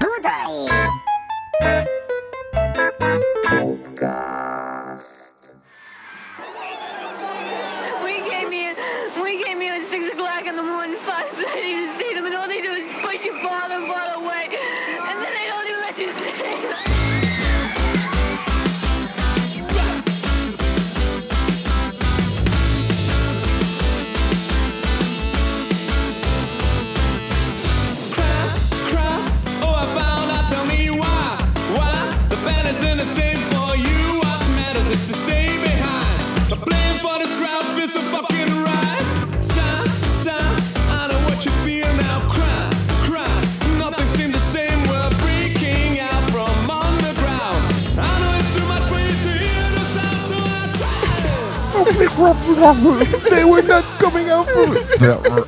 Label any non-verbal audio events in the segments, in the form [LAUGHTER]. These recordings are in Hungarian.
Budai! [LAUGHS] They were not coming out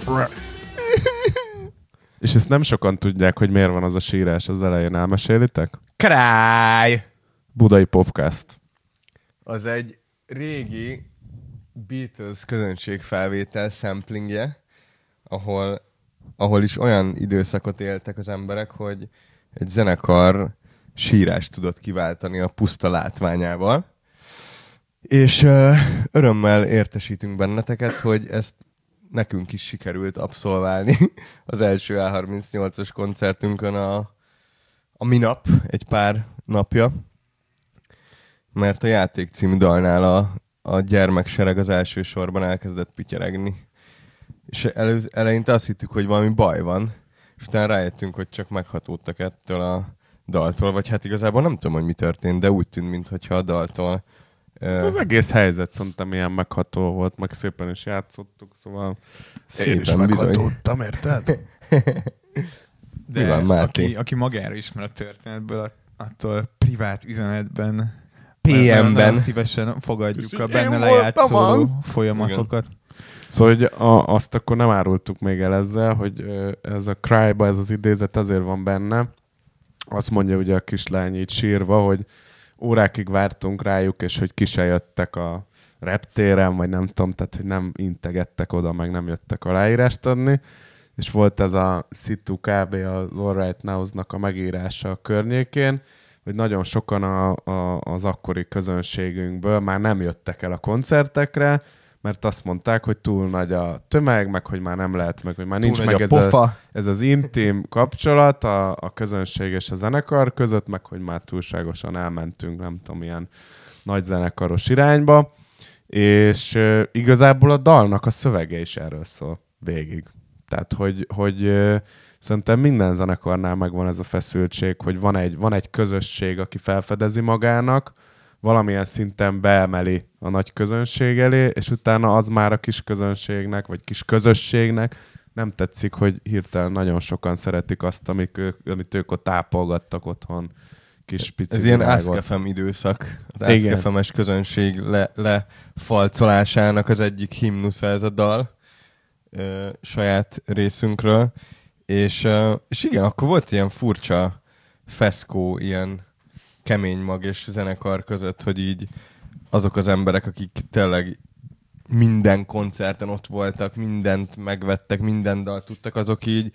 for... És ezt nem sokan tudják, hogy miért van az a sírás az elején. Elmesélitek? Kráj! Budai Popcast. Az egy régi Beatles közönségfelvétel samplingje, ahol, ahol is olyan időszakot éltek az emberek, hogy egy zenekar sírást tudott kiváltani a puszta látványával. És uh, örömmel értesítünk benneteket, hogy ezt nekünk is sikerült abszolválni [LAUGHS] az első A38-as koncertünkön a, a minap, egy pár napja mert a játék című dalnál a, a gyermeksereg az első sorban elkezdett pityeregni. És elő, eleinte azt hittük, hogy valami baj van, és utána rájöttünk, hogy csak meghatódtak ettől a daltól, vagy hát igazából nem tudom, hogy mi történt, de úgy tűnt, mintha a daltól ö, Az egész helyzet szerintem ilyen megható volt, meg szépen is játszottuk, szóval Én is meghatódtam, érted? [LAUGHS] Mi van, aki, aki magára ismer a történetből, attól privát üzenetben PM-ben. szívesen fogadjuk a benne az. folyamatokat. Szóval hogy a, azt akkor nem árultuk még el ezzel, hogy ez a cry ez az idézet azért van benne. Azt mondja ugye a kislány így sírva, hogy órákig vártunk rájuk, és hogy ki se jöttek a reptéren, vagy nem tudom, tehát hogy nem integettek oda, meg nem jöttek aláírást adni. És volt ez a Situ kb. az All Right Now-nak a megírása a környékén, hogy nagyon sokan a, a, az akkori közönségünkből már nem jöttek el a koncertekre, mert azt mondták, hogy túl nagy a tömeg, meg hogy már nem lehet, meg hogy már Túl nincs meg ez, pofa. a, ez az intim kapcsolat a, a közönség és a zenekar között, meg hogy már túlságosan elmentünk, nem tudom, ilyen nagy zenekaros irányba, és uh, igazából a dalnak a szövege is erről szól végig. Tehát, hogy, hogy uh, szerintem minden zenekarnál megvan ez a feszültség, hogy van egy, van egy közösség, aki felfedezi magának, valamilyen szinten beemeli a nagy közönség elé, és utána az már a kis közönségnek, vagy kis közösségnek nem tetszik, hogy hirtelen nagyon sokan szeretik azt, amik ők, amit ők ott ápolgattak otthon kis pici Ez ilyen. Askefem időszak. Az. Askefemes közönség le, lefalcolásának az egyik himnusza ez a dal ö, saját részünkről. És, ö, és igen, akkor volt ilyen furcsa feszkó, ilyen kemény mag és zenekar között, hogy így azok az emberek, akik tényleg minden koncerten ott voltak, mindent megvettek, minden dal tudtak, azok így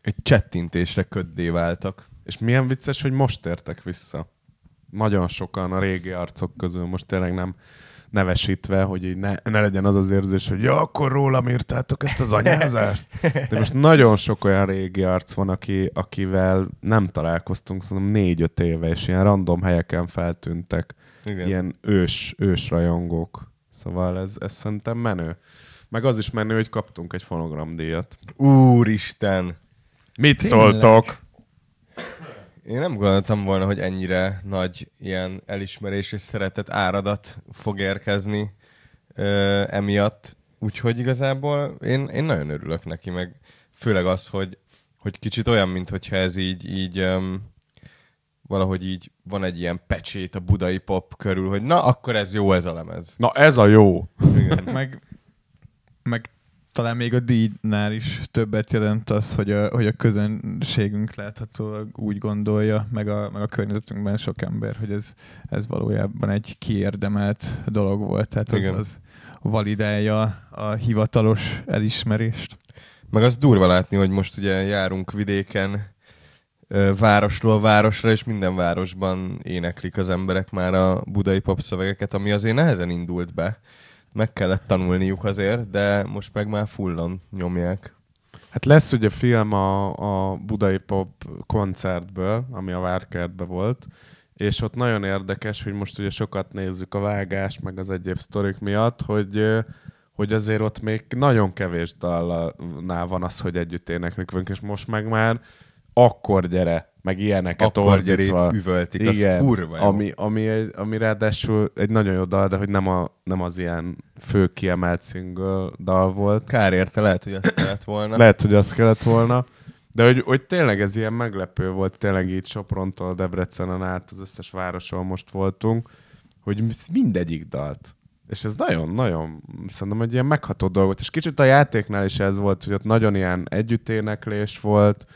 egy csettintésre köddé váltak. És milyen vicces, hogy most értek vissza. Nagyon sokan a régi arcok közül, most tényleg nem nevesítve, hogy így ne, ne legyen az az érzés, hogy ja, akkor rólam írtátok ezt az anyázást. De most nagyon sok olyan régi arc van, aki, akivel nem találkoztunk, szerintem négy-öt éve, és ilyen random helyeken feltűntek. Igen. Ilyen ős, ős rajongók. Szóval ez, ez szerintem menő. Meg az is menő, hogy kaptunk egy fonogramdíjat. Úristen! Mit Tényleg? szóltok? Én nem gondoltam volna, hogy ennyire nagy ilyen elismerés és szeretet áradat fog érkezni ö, emiatt. Úgyhogy igazából én, én nagyon örülök neki, meg főleg az, hogy, hogy kicsit olyan, mint hogyha ez így, így um, valahogy így van egy ilyen pecsét a budai pop körül, hogy na, akkor ez jó ez a lemez. Na ez a jó. Igen. Meg, meg talán még a díjnál is többet jelent az, hogy a, hogy a közönségünk láthatólag úgy gondolja, meg a, meg a környezetünkben sok ember, hogy ez, ez valójában egy kiérdemelt dolog volt. Tehát az, Igen. az validálja a hivatalos elismerést. Meg az durva látni, hogy most ugye járunk vidéken városról városra, és minden városban éneklik az emberek már a budai popszövegeket, ami azért nehezen indult be. Meg kellett tanulniuk azért, de most meg már fullon nyomják. Hát lesz ugye film a, a Budai Pop koncertből, ami a Várkertben volt, és ott nagyon érdekes, hogy most ugye sokat nézzük a vágás, meg az egyéb sztorik miatt, hogy, hogy azért ott még nagyon kevés dalnál van az, hogy együtt éneklünk, és most meg már akkor gyere, meg ilyeneket Akkor ordítva. üvöltik, az Igen, kurva jó. ami, ami, egy, ami ráadásul egy nagyon jó dal, de hogy nem, a, nem az ilyen fő kiemelt single dal volt. Kár érte, lehet, hogy ezt kellett volna. Lehet, hogy az kellett volna. De hogy, hogy tényleg ez ilyen meglepő volt, tényleg így Soprontól Debrecenen át az összes városon most voltunk, hogy mindegyik dalt. És ez nagyon-nagyon, szerintem egy ilyen megható dolog volt. És kicsit a játéknál is ez volt, hogy ott nagyon ilyen együtténeklés volt,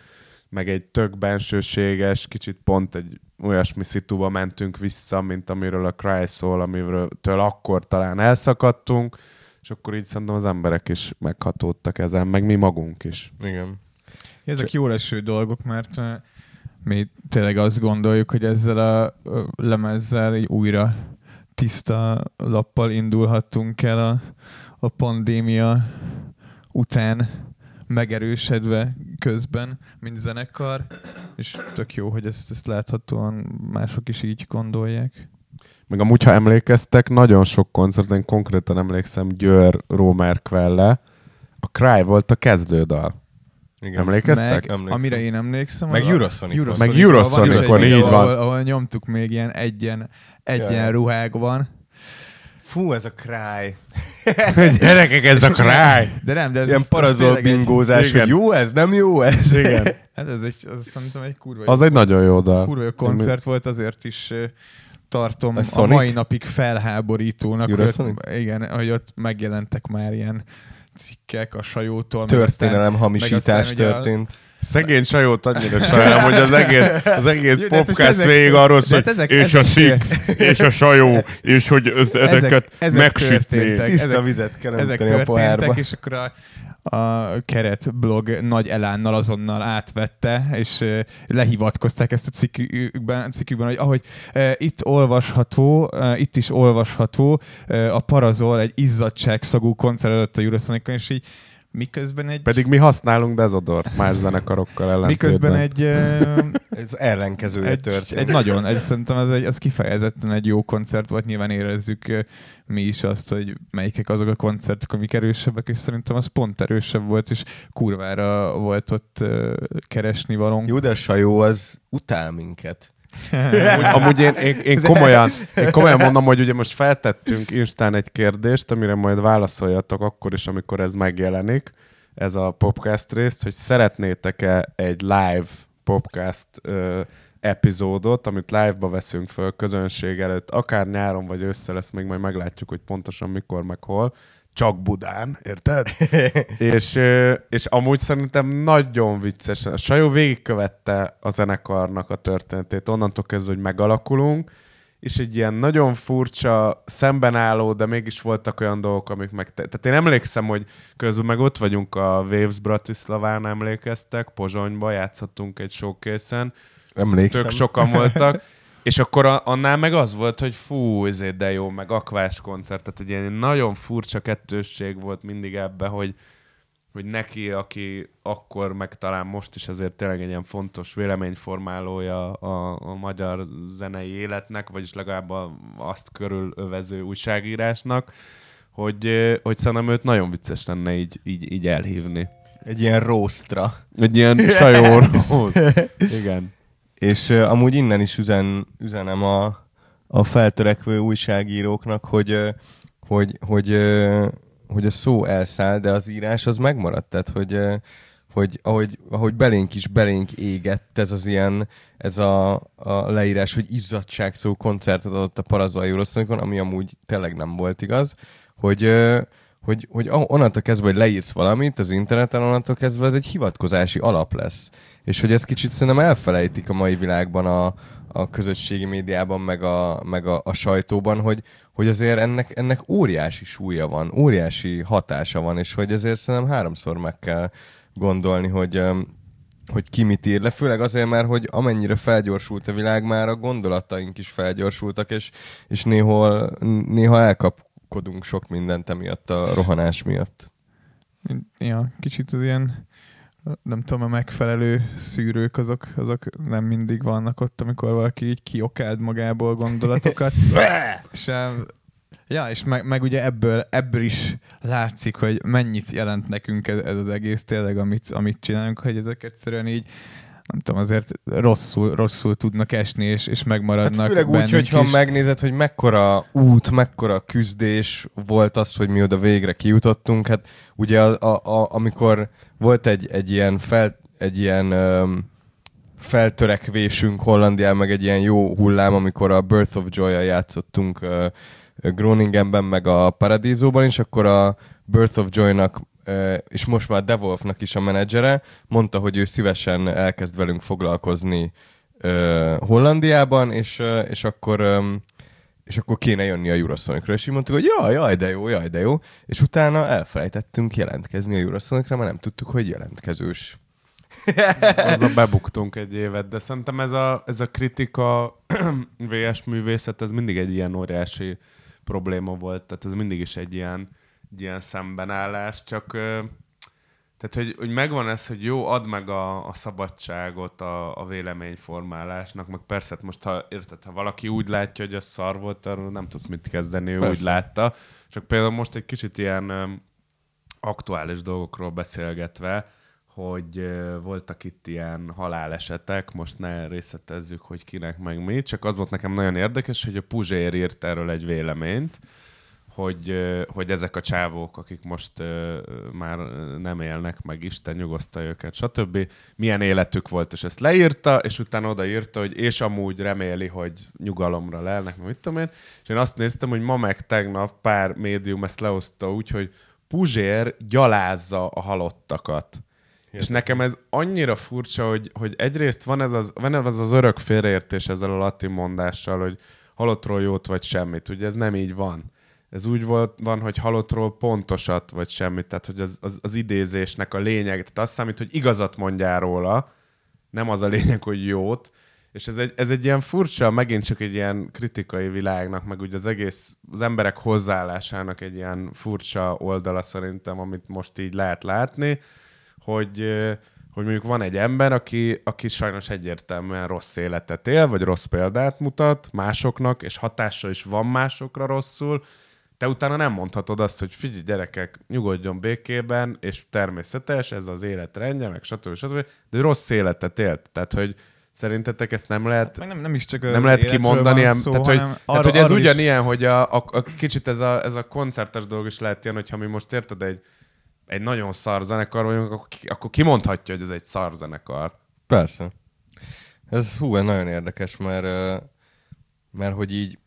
meg egy tök bensőséges, kicsit pont egy olyasmi szituba mentünk vissza, mint amiről a Cry szól, amiről től akkor talán elszakadtunk, és akkor így szerintem az emberek is meghatódtak ezen, meg mi magunk is. Igen. Ezek jó eső dolgok, mert uh, mi tényleg azt gondoljuk, hogy ezzel a lemezzel így újra tiszta lappal indulhattunk el a, a pandémia után megerősödve közben, mint zenekar, és tök jó, hogy ezt, ezt láthatóan mások is így gondolják. Meg amúgy, ha emlékeztek, nagyon sok koncerten, konkrétan emlékszem Győr, Rómer a Cry volt a kezdődal. Igen. Emlékeztek? Meg, Emlékszem. amire én emlékszem, Meg Eurosonic volt. Meg egy így van. Ahol, ahol nyomtuk még ilyen egyen, egyen Ja. ruhákban. Fú, ez a cry. [LAUGHS] Gyerekek, ez a Cry! De nem, de ez Ilyen parazol egy- bingózás, Igen. hogy jó ez, nem jó ez. Igen. [LAUGHS] Hát ez, egy, az szerintem egy kurva jó Az egy nagyon jó dal. kurva jó koncert volt, azért is tartom A a, mai napig felháborítónak, hogy igen, hogy ott megjelentek már ilyen cikkek a sajótól. Történelem aztán- hamisítás aztán ugye a- történt. Szegény sajót annyira sajnálom, hogy az egész, az egész Jó, de hát podcast ezek- végig arról szól, hát ezek- és a ezek- szik, és a sajó, és hogy ez- ezeket ezek megsütni. történtek. Tiszta ezek- vizet kell ezek a pohárba. és akkor a, a keret blog nagy elánnal azonnal átvette, és lehivatkozták ezt a cikkükben, cikkükben hogy ahogy itt olvasható, itt is olvasható a Parazol egy izzadságszagú koncert előtt a Eurosonicon, és így miközben egy Pedig mi használunk dezodort más zenekarokkal ellentétben. miközben egy, Ez ellenkezője egy, történt. egy nagyon, egy, szerintem az, egy, az kifejezetten egy jó koncert volt, nyilván érezzük mi is azt, hogy melyikek azok a koncertek, amik erősebbek, és szerintem az pont erősebb volt, és kurvára volt ott keresni valónk. Jó, de a sajó az utál minket. Amúgy, amúgy én, én, én, komolyan, én komolyan mondom, hogy ugye most feltettünk Instán egy kérdést, amire majd válaszoljatok akkor is, amikor ez megjelenik, ez a podcast részt, hogy szeretnétek-e egy live podcast ö, epizódot, amit live-ba veszünk föl közönség előtt, akár nyáron vagy ősszel, ezt még majd meglátjuk, hogy pontosan mikor, meg hol. Csak Budán, érted? [LAUGHS] és, és amúgy szerintem nagyon vicces. A Sajó végigkövette a zenekarnak a történetét, onnantól kezdve, hogy megalakulunk, és egy ilyen nagyon furcsa, szembenálló, de mégis voltak olyan dolgok, amik meg... Tehát én emlékszem, hogy közben meg ott vagyunk a Waves Bratislaván, emlékeztek, Pozsonyba játszottunk egy showcase-en, Emlékszem. tök sokan voltak, [LAUGHS] és akkor a, annál meg az volt, hogy fú, ezért de jó, meg akvás koncert, tehát egy ilyen nagyon furcsa kettősség volt mindig ebbe, hogy, hogy neki, aki akkor, meg talán most is azért tényleg egy ilyen fontos véleményformálója a, a magyar zenei életnek, vagyis legalább a, azt körülövező újságírásnak, hogy, hogy szerintem őt nagyon vicces lenne így, így, így elhívni. Egy ilyen roastra. Egy ilyen sajóról. [LAUGHS] Igen. És uh, amúgy innen is üzen, üzenem a, a feltörekvő újságíróknak, hogy, uh, hogy, hogy, uh, hogy a szó elszáll, de az írás az megmaradt. Tehát, hogy, uh, hogy ahogy, ahogy belénk is belénk égett ez az ilyen, ez a, a leírás, hogy izzadság szó koncertet adott a Parazol Euroszonikon, ami amúgy tényleg nem volt igaz, hogy, uh, hogy, hogy onnantól kezdve, hogy leírsz valamit az interneten, onnantól kezdve ez egy hivatkozási alap lesz. És hogy ezt kicsit szerintem elfelejtik a mai világban a, a közösségi médiában, meg a, meg a, a sajtóban, hogy, hogy azért ennek, ennek óriási súlya van, óriási hatása van, és hogy ezért szerintem háromszor meg kell gondolni, hogy, hogy ki mit ír le, főleg azért, mert hogy amennyire felgyorsult a világ, már a gondolataink is felgyorsultak, és, és néhol, néha elkapkodunk sok mindent emiatt a rohanás miatt. Ja, kicsit az ilyen nem tudom, a megfelelő szűrők azok, azok nem mindig vannak ott, amikor valaki így kiokáld magából gondolatokat. [LAUGHS] és, em, ja, és meg, meg ugye ebből, ebből is látszik, hogy mennyit jelent nekünk ez, ez az egész tényleg, amit, amit csinálunk, hogy ezek egyszerűen így nem tudom, azért rosszul, rosszul tudnak esni, és, és megmaradnak Hát főleg úgy, hogyha is. megnézed, hogy mekkora út, mekkora küzdés volt az, hogy mi oda végre kijutottunk. Hát ugye a, a, a, amikor volt egy, egy ilyen, fel, egy ilyen um, feltörekvésünk Hollandián, meg egy ilyen jó hullám, amikor a Birth of Joy-jal játszottunk uh, Groningenben, meg a Paradízóban is, akkor a Birth of Joy-nak és most már Devolfnak is a menedzsere mondta, hogy ő szívesen elkezd velünk foglalkozni Hollandiában, és, és akkor és akkor kéne jönni a Eurosonicra, és így mondtuk, hogy jaj, jaj, de jó, jaj, de jó, és utána elfelejtettünk jelentkezni a Eurosonicra, mert nem tudtuk, hogy jelentkezős. [LAUGHS] azzal [LAUGHS] bebuktunk egy évet, de szerintem ez a, ez a kritika [CLEARS THROAT] VS művészet, ez mindig egy ilyen óriási probléma volt, tehát ez mindig is egy ilyen, egy ilyen szembenállás, csak tehát, hogy, hogy megvan ez, hogy jó, add meg a, a szabadságot a, a véleményformálásnak, meg persze, hát most ha, érted, ha valaki úgy látja, hogy az szar volt, arról nem tudsz mit kezdeni, ő Persze. úgy látta. Csak például most egy kicsit ilyen ö, aktuális dolgokról beszélgetve, hogy ö, voltak itt ilyen halálesetek, most ne részletezzük, hogy kinek meg mi, csak az volt nekem nagyon érdekes, hogy a Puzsér írt erről egy véleményt, hogy, hogy ezek a csávók, akik most már nem élnek meg, Isten nyugoszta őket, stb. Milyen életük volt, és ezt leírta, és utána odaírta, hogy és amúgy reméli, hogy nyugalomra lelnek, mit tudom én. És én azt néztem, hogy ma meg tegnap pár médium ezt leoszta úgy, hogy Puzsér gyalázza a halottakat. És nekem ez annyira furcsa, hogy, hogy egyrészt van ez az, van ez az örök félreértés ezzel a latin mondással, hogy halottról jót vagy semmit. Ugye ez nem így van. Ez úgy volt, van, hogy halottról pontosat vagy semmit, tehát hogy az, az, az idézésnek a lényeg, tehát azt számít, hogy igazat mondjál róla, nem az a lényeg, hogy jót, és ez egy, ez egy ilyen furcsa, megint csak egy ilyen kritikai világnak, meg ugye az egész, az emberek hozzáállásának egy ilyen furcsa oldala szerintem, amit most így lehet látni, hogy, hogy mondjuk van egy ember, aki, aki sajnos egyértelműen rossz életet él, vagy rossz példát mutat másoknak, és hatása is van másokra rosszul, te utána nem mondhatod azt, hogy figyelj gyerekek, nyugodjon békében, és természetes, ez az élet rendje, meg stb. stb. De rossz életet élt. Tehát, hogy szerintetek ezt nem lehet Meg nem, nem is csak nem lehet kimondani, van ilyen, szó, tehát, hogy, hanem tehát, arra- hogy ez is- ugyanilyen, hogy a, a, a, kicsit ez a, ez a koncertes dolog is lehet ilyen, hogyha mi most érted egy, egy nagyon szar zenekar vagyunk, akkor, ki- akkor kimondhatja, hogy ez egy szar zenekar. Persze. Ez hú, nagyon érdekes, mert, mert hogy így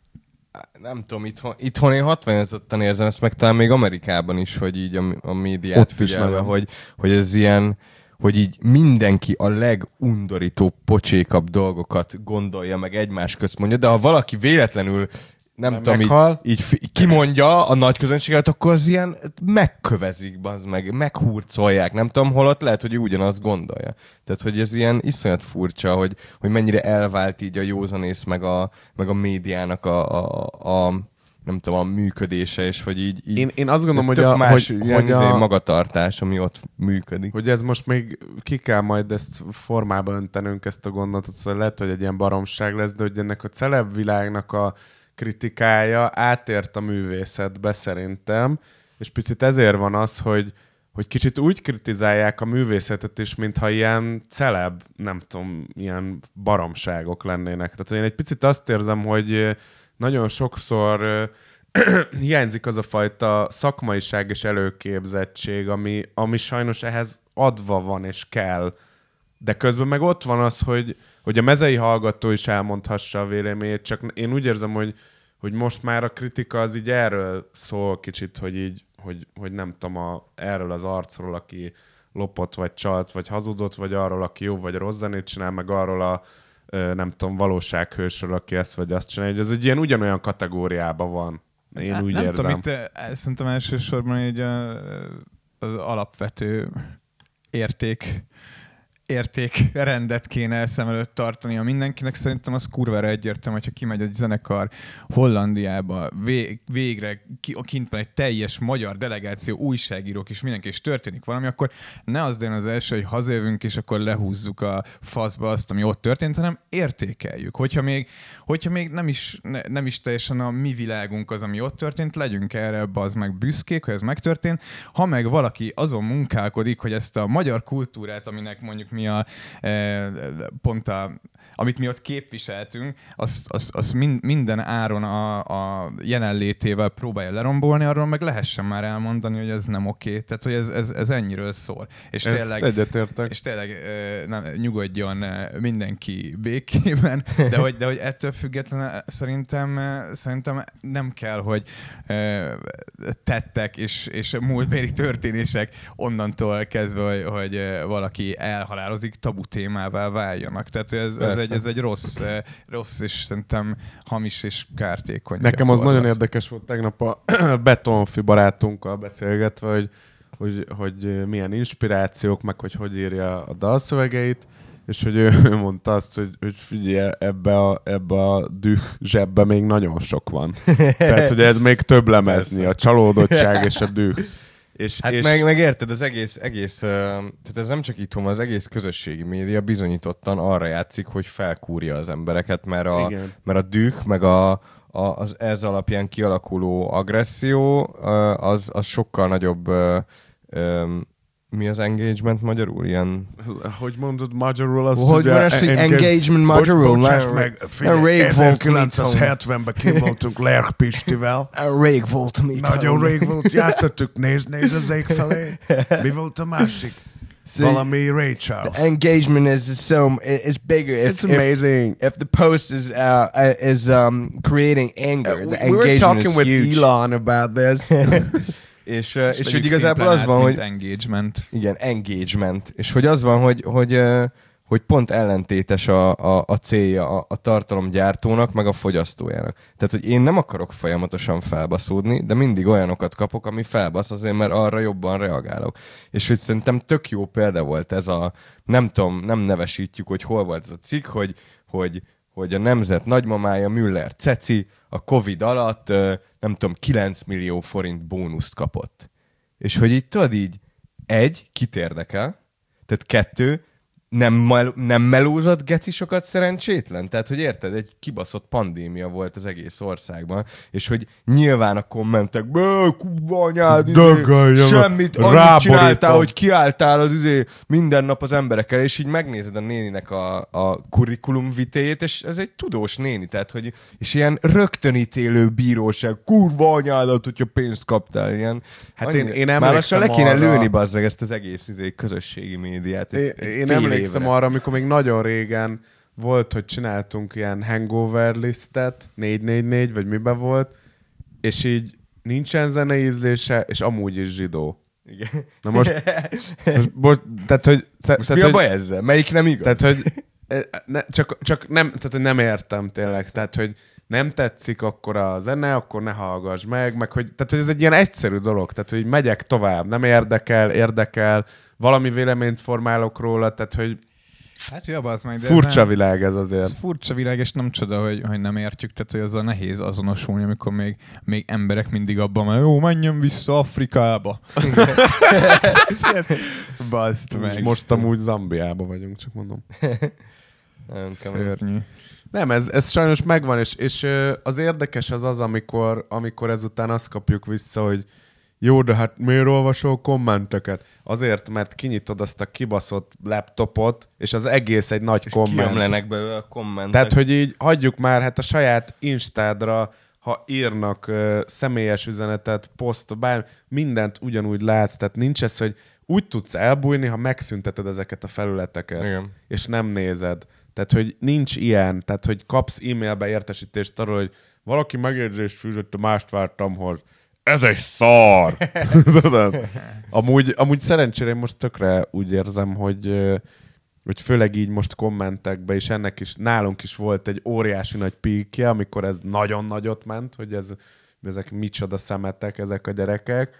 nem tudom, itthon, itthon én hatványozottan érzem ezt, meg talán még Amerikában is, hogy így a, a médiát Ott figyelve, hogy, hogy ez ilyen, hogy így mindenki a legundorítóbb, pocsékabb dolgokat gondolja, meg egymás közt mondja, de ha valaki véletlenül nem Mert tudom, így, meghal. így fi- kimondja a nagy közönséget, akkor az ilyen megkövezik, bazd meg, meghurcolják, nem tudom, holott lehet, hogy ugyanazt gondolja. Tehát, hogy ez ilyen iszonyat furcsa, hogy, hogy mennyire elvált így a józanész, meg a, meg a médiának a, a, a nem tudom, a működése, és hogy így, így Én, én azt gondolom, hogy, a, más hogy, ilyen hogy, izé a, magatartás, ami ott működik. hogy ez most még ki kell majd ezt formába öntenünk, ezt a gondolatot, szóval lehet, hogy egy ilyen baromság lesz, de hogy ennek a celeb világnak a kritikája átért a művészetbe szerintem, és picit ezért van az, hogy, hogy kicsit úgy kritizálják a művészetet is, mintha ilyen celeb, nem tudom, ilyen baromságok lennének. Tehát én egy picit azt érzem, hogy nagyon sokszor [CLEARS THROAT] hiányzik az a fajta szakmaiság és előképzettség, ami, ami sajnos ehhez adva van és kell. De közben meg ott van az, hogy, hogy a mezei hallgató is elmondhassa a véleményét, csak én úgy érzem, hogy, hogy most már a kritika az így erről szól kicsit, hogy így hogy, hogy nem tudom, a, erről az arcról, aki lopott, vagy csalt, vagy hazudott, vagy arról, aki jó vagy rossz zenét csinál, meg arról a nem tudom, valósághősről, aki ezt vagy azt csinálja, hogy ez egy ilyen ugyanolyan kategóriában van. Én Hát úgy nem érzem. Tudom, itt, eh, szerintem elsősorban így a, az alapvető érték értékrendet kéne szem előtt a mindenkinek. Szerintem az kurvára egyértelmű, hogyha kimegy egy zenekar Hollandiába, vég, végre ki, kint van egy teljes magyar delegáció, újságírók és mindenki, és történik valami, akkor ne az legyen az első, hogy hazajövünk, és akkor lehúzzuk a faszba azt, ami ott történt, hanem értékeljük. Hogyha még, hogyha még nem, is, ne, nem is teljesen a mi világunk az, ami ott történt, legyünk erre az meg büszkék, hogy ez megtörtént. Ha meg valaki azon munkálkodik, hogy ezt a magyar kultúrát, aminek mondjuk mi a e, pont a, amit mi ott képviseltünk, azt, azt, azt mind, minden áron a, a jelenlétével próbálja lerombolni, arról meg lehessen már elmondani, hogy ez nem oké. Tehát, hogy ez, ez, ez ennyiről szól. És Ezt tényleg, egyetértek. és tényleg ö, nem, nyugodjon ö, mindenki békében, de hogy, de hogy ettől függetlenül szerintem, szerintem nem kell, hogy tettek és, és múltbéli történések onnantól kezdve, hogy, valaki elhalálozik, tabu témává váljanak. Tehát ez, ez, egy, ez egy rossz, ö, rossz és szerintem hamis és kártékony. Nekem az gyakorlat. nagyon érdekes volt tegnap a [CLEARS THROAT] Betonfi barátunkkal beszélgetve, hogy, hogy, hogy milyen inspirációk, meg hogy hogy írja a dalszövegeit, és hogy ő [LAUGHS] ő mondta azt, hogy, hogy figyelj, ebbe a, ebbe a düh zsebbe még nagyon sok van. [LAUGHS] Tehát, hogy ez még több lemezni, a csalódottság és a düh. [LAUGHS] És, Hát és meg, meg érted, az egész, egész, tehát ez nem csak itthon az egész közösségi média bizonyítottan arra játszik, hogy felkúrja az embereket, mert a, Igen. mert a düh, meg a, a, az ez alapján kialakuló agresszió, az, az sokkal nagyobb, mi az engagement magyarul? Ilyen... hogy mondod magyarul azt, Hogy van ez, hogy engagement magyarul? Bocsáss meg, figyelj, rég volt, mint 1970-ben kimoltunk Lerk Pistivel. [LAUGHS] Rég volt mit Nagyon rég volt, játszottuk, nézd, nézd az ég felé. Mi volt a másik? Valami Ray Charles. engagement is so it's bigger. If, It's amazing. If, if the post is uh, uh, is um, creating anger, the we engagement were talking with huge. Elon about this. [LAUGHS] és, és, Vegyük hogy igazából az van, hogy engagement. igen, engagement, és hogy az van, hogy hogy hogy pont ellentétes a, a, a célja a, a tartalomgyártónak, meg a fogyasztójának. Tehát, hogy én nem akarok folyamatosan felbaszódni, de mindig olyanokat kapok, ami felbasz azért, mert arra jobban reagálok. És hogy szerintem tök jó példa volt ez a, nem tudom, nem nevesítjük, hogy hol volt ez a cikk, hogy, hogy, hogy a nemzet nagymamája Müller Ceci a Covid alatt, nem tudom, 9 millió forint bónuszt kapott. És hogy így tudod így, egy, kit érdekel, tehát kettő, nem, mel- nem melózott gecisokat szerencsétlen? Tehát, hogy érted, egy kibaszott pandémia volt az egész országban, és hogy nyilván a kommentek, "Bö, kurva anyád, izé, semmit, annyit ráborítom." csináltál, hogy kiálltál az izé minden nap az emberekkel, és így megnézed a néninek a, a kurikulum vitéjét, és ez egy tudós néni, tehát, hogy és ilyen rögtönítélő bíróság, kurva anyádat, hogyha pénzt kaptál, ilyen. Hát én- én Már lassan emlékszem le kéne arra- lőni bazzeg ezt az egész izé, közösségi médiát. egy- Én, egy én emlékszem évre. arra, amikor még nagyon régen volt, hogy csináltunk ilyen hangover listet, 444, vagy miben volt, és így nincsen zenei ízlése, és amúgy is zsidó. Igen. Na most, [LAUGHS] most bo- tehát, hogy... Most tehát, mi a hogy, baj ezzel? Melyik nem igaz? Tehát, hogy e, ne, csak, csak nem, tehát, hogy nem értem tényleg. Tehát, hogy nem tetszik akkor a zene, akkor ne hallgass meg, meg hogy, tehát, hogy ez egy ilyen egyszerű dolog, tehát, hogy megyek tovább, nem érdekel, érdekel, valami véleményt formálok róla, tehát, hogy Hát jobb az meg. de ez furcsa nem- világ ez Ez azért. furcsa világ, és nem csoda, hogy, hogy nem értjük, tehát hogy azzal nehéz azonosulni, amikor még, még emberek mindig abban van, jó, menjen vissza Afrikába. [LAUGHS] Baszd És meg. most amúgy Zambiában vagyunk, csak mondom. [LAUGHS] Nem kemény. Szörnyű. Nem, ez, ez sajnos megvan, és, és ö, az érdekes az az, amikor, amikor ezután azt kapjuk vissza, hogy jó, de hát miért olvasol kommenteket? Azért, mert kinyitod azt a kibaszott laptopot, és az egész egy nagy És komment. kiömlenek belőle a kommentek. Tehát, hogy így hagyjuk már, hát a saját Instádra, ha írnak uh, személyes üzenetet, poszt, bár mindent ugyanúgy látsz, tehát nincs ez, hogy úgy tudsz elbújni, ha megszünteted ezeket a felületeket, Igen. és nem nézed. Tehát, hogy nincs ilyen, tehát, hogy kapsz e-mailbe értesítést arról, hogy valaki megjegyzést fűzött, a mást vártam, hogy ez egy szar. [LAUGHS] Amúgy, amúgy szerencsére én most tökre úgy érzem, hogy hogy főleg így most kommentekben is ennek is, nálunk is volt egy óriási nagy píkje, amikor ez nagyon nagyot ment, hogy ez, ezek micsoda szemetek, ezek a gyerekek,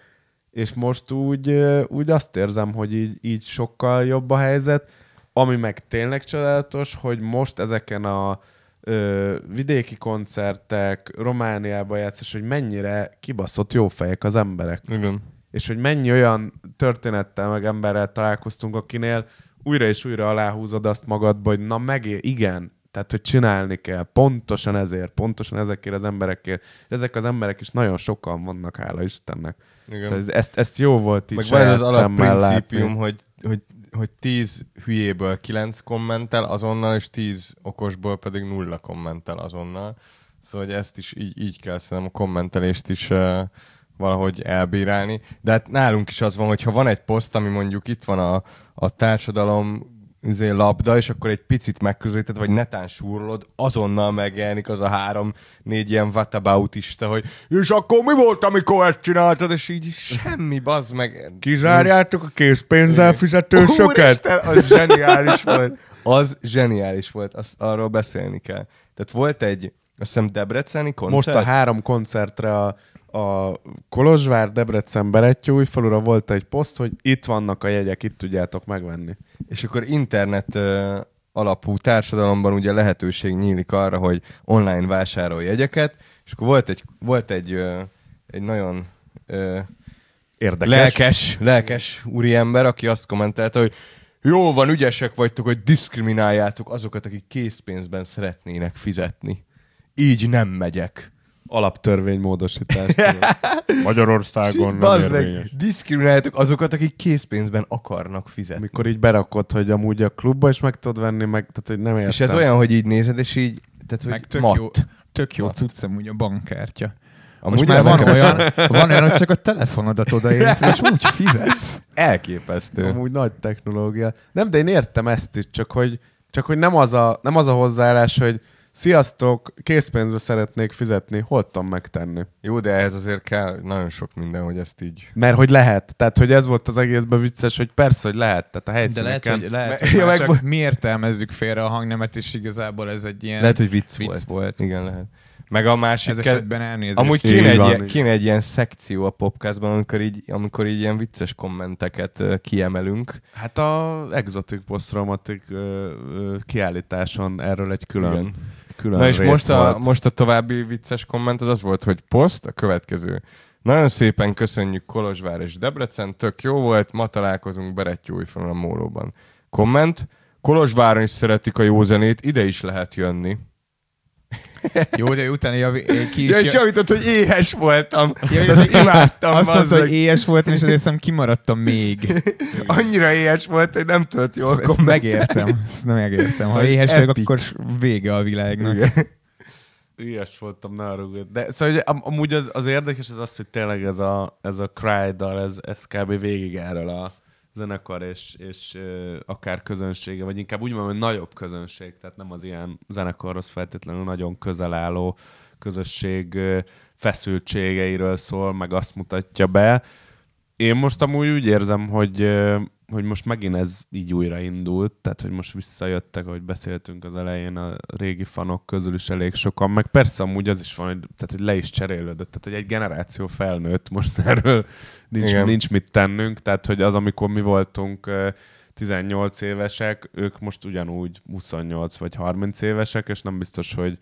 és most úgy, úgy azt érzem, hogy így, így sokkal jobb a helyzet, ami meg tényleg csodálatos, hogy most ezeken a ö, vidéki koncertek, Romániában játszás, hogy mennyire kibaszott jó fejek az emberek. Igen. És hogy mennyi olyan történettel meg emberrel találkoztunk, akinél újra és újra aláhúzod azt magadba, hogy na megé, igen, tehát, hogy csinálni kell, pontosan ezért, pontosan ezekért az emberekért. Ezek az emberek is nagyon sokan vannak, hála Istennek. Igen. Szóval ez- ezt, ezt jó volt így Meg van ez az alapprincípium, hogy, hogy, hogy 10 hülyéből 9 kommentel azonnal, és 10 okosból pedig nulla kommentel azonnal. Szóval hogy ezt is így, így kell szerintem a kommentelést is uh, valahogy elbírálni. De hát nálunk is az van, hogy ha van egy poszt, ami mondjuk itt van a, a társadalom üzé labda, és akkor egy picit megközelíted, vagy netán súrolod, azonnal megjelenik az a három-négy ilyen whataboutista, hogy és akkor mi volt, amikor ezt csináltad, és így semmi, bazd meg. Kizárjátok a készpénzzel fizetősöket? Úristen, az zseniális volt. Az zseniális volt, azt arról beszélni kell. Tehát volt egy, azt hiszem Debreceni koncert. Most a három koncertre a, a Kolozsvár, Debrecen, Berettyújfalura volt egy poszt, hogy itt vannak a jegyek, itt tudjátok megvenni. És akkor internet uh, alapú társadalomban ugye lehetőség nyílik arra, hogy online vásárolj jegyeket, és akkor volt egy, volt egy, uh, egy nagyon uh, Érdekes. lelkes, lelkes úriember, aki azt kommentelte, hogy jó van, ügyesek vagytok, hogy diszkrimináljátok azokat, akik készpénzben szeretnének fizetni. Így nem megyek. Alaptörvénymódosítás. tudod. [LAUGHS] Magyarországon nem Bazd meg, érvényes. diszkrimináljátok azokat, akik készpénzben akarnak fizetni. Mikor így berakod, hogy amúgy a klubba is meg tudod venni, meg, tehát hogy nem értem. És ez olyan, hogy így nézed, és így, tehát hogy Meg tök mat. jó, tök jó cucc amúgy a bankkártya. Amúgy Most már van olyan, van olyan, hogy csak a telefonodat odaérted, és [LAUGHS] úgy fizetsz. Elképesztő. Amúgy nagy technológia. Nem, de én értem ezt is, csak hogy, csak hogy nem, az a, nem az a hozzáállás, hogy sziasztok, készpénzbe szeretnék fizetni, hol tudom megtenni. Jó, de ehhez azért kell nagyon sok minden, hogy ezt így... Mert hogy lehet. Tehát, hogy ez volt az egészben vicces, hogy persze, hogy lehet. Tehát a De lehet, helyszíneken... hogy, lehet, hogy Ja, meg- csak mi értelmezzük félre a hangnemet, és igazából ez egy ilyen Lehet, hogy vicc, vicc volt. volt. Igen, lehet. Meg a másik... Ez esetben elnézést. Amúgy kéne egy, van, ilyen, kéne egy ilyen szekció a popcastban, amikor így, amikor így ilyen vicces kommenteket ö, kiemelünk. Hát a Exotic Post Romantic ö, ö, kiállításon erről egy külön, Igen. Külön Na és most a, volt. most a további vicces komment az az volt, hogy poszt a következő. Nagyon szépen köszönjük Kolozsvár és Debrecen, tök jó volt, ma találkozunk Berettyújfalon a Mólóban. Komment, Kolozsváron is szeretik a jó zenét, ide is lehet jönni. Jó, de utána javi, ki is Ja, és javított, hogy éhes voltam. Ja, Ja, ezt imádtam. Azt mondta, hogy éhes voltam, és azért hiszem kimaradtam még. Annyira éhes volt, hogy nem tudott jól Ezt, ezt megértem. Ezt nem megértem. Ha éhes vagyok, akkor vége a világnak. Igen. Ilyes voltam, ne arra De szóval hogy am- amúgy az, az érdekes az az, hogy tényleg ez a, ez a Cry-dal, ez, ez kb. végig erről a zenekar és, és akár közönsége, vagy inkább úgy mondom, hogy nagyobb közönség, tehát nem az ilyen zenekarhoz feltétlenül nagyon közel álló közösség feszültségeiről szól, meg azt mutatja be. Én most amúgy úgy érzem, hogy, hogy most megint ez így újraindult, tehát hogy most visszajöttek, ahogy beszéltünk az elején a régi fanok közül is elég sokan, meg persze amúgy az is van, hogy, tehát, hogy le is cserélődött, tehát hogy egy generáció felnőtt, most [LAUGHS] erről nincs, Igen. nincs mit tennünk, tehát hogy az, amikor mi voltunk ö, 18 évesek, ők most ugyanúgy 28 vagy 30 évesek, és nem biztos, hogy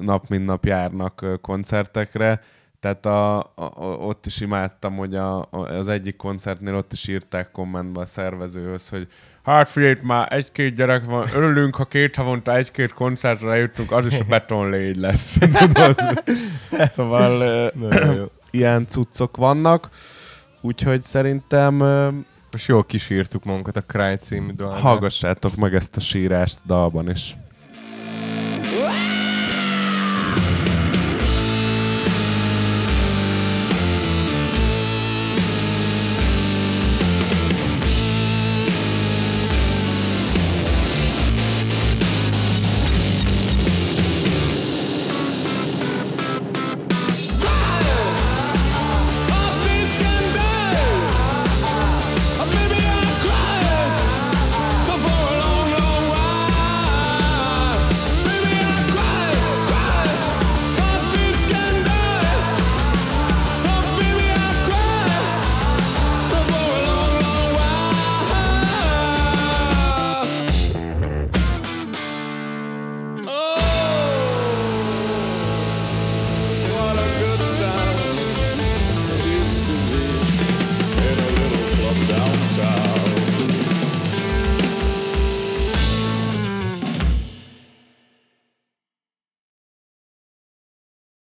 nap mint nap járnak koncertekre, tehát a, a, ott is imádtam, hogy a, a, az egyik koncertnél ott is írták kommentbe a szervezőhöz, hogy hát figyelj, már egy-két gyerek van, örülünk, ha két havonta egy-két koncertre jutunk, az is a betonlégy lesz. [LAUGHS] Szóval [CLEARS THROAT] ilyen cuccok vannak, úgyhogy szerintem Most jól kísírtuk magunkat a Cry című dalban. hallgassátok meg ezt a sírást dalban is.